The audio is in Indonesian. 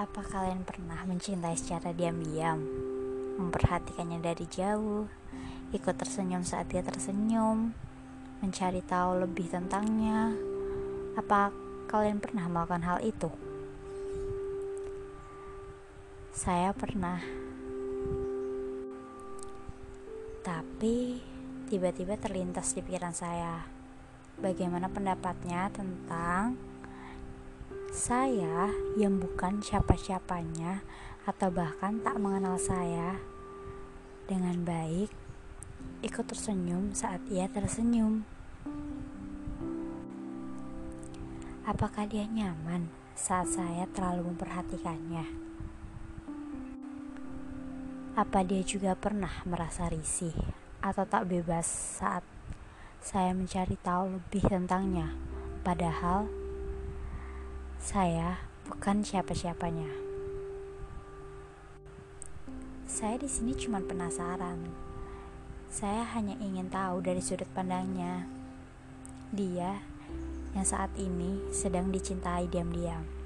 Apa kalian pernah mencintai secara diam-diam? Memperhatikannya dari jauh, ikut tersenyum saat dia tersenyum, mencari tahu lebih tentangnya. Apa kalian pernah melakukan hal itu? Saya pernah. Tapi tiba-tiba terlintas di pikiran saya bagaimana pendapatnya tentang saya yang bukan siapa-siapanya atau bahkan tak mengenal saya dengan baik ikut tersenyum saat ia tersenyum. Apakah dia nyaman saat saya terlalu memperhatikannya? Apa dia juga pernah merasa risih atau tak bebas saat saya mencari tahu lebih tentangnya, padahal saya bukan siapa-siapanya. Saya di sini cuma penasaran. Saya hanya ingin tahu dari sudut pandangnya. Dia yang saat ini sedang dicintai diam-diam.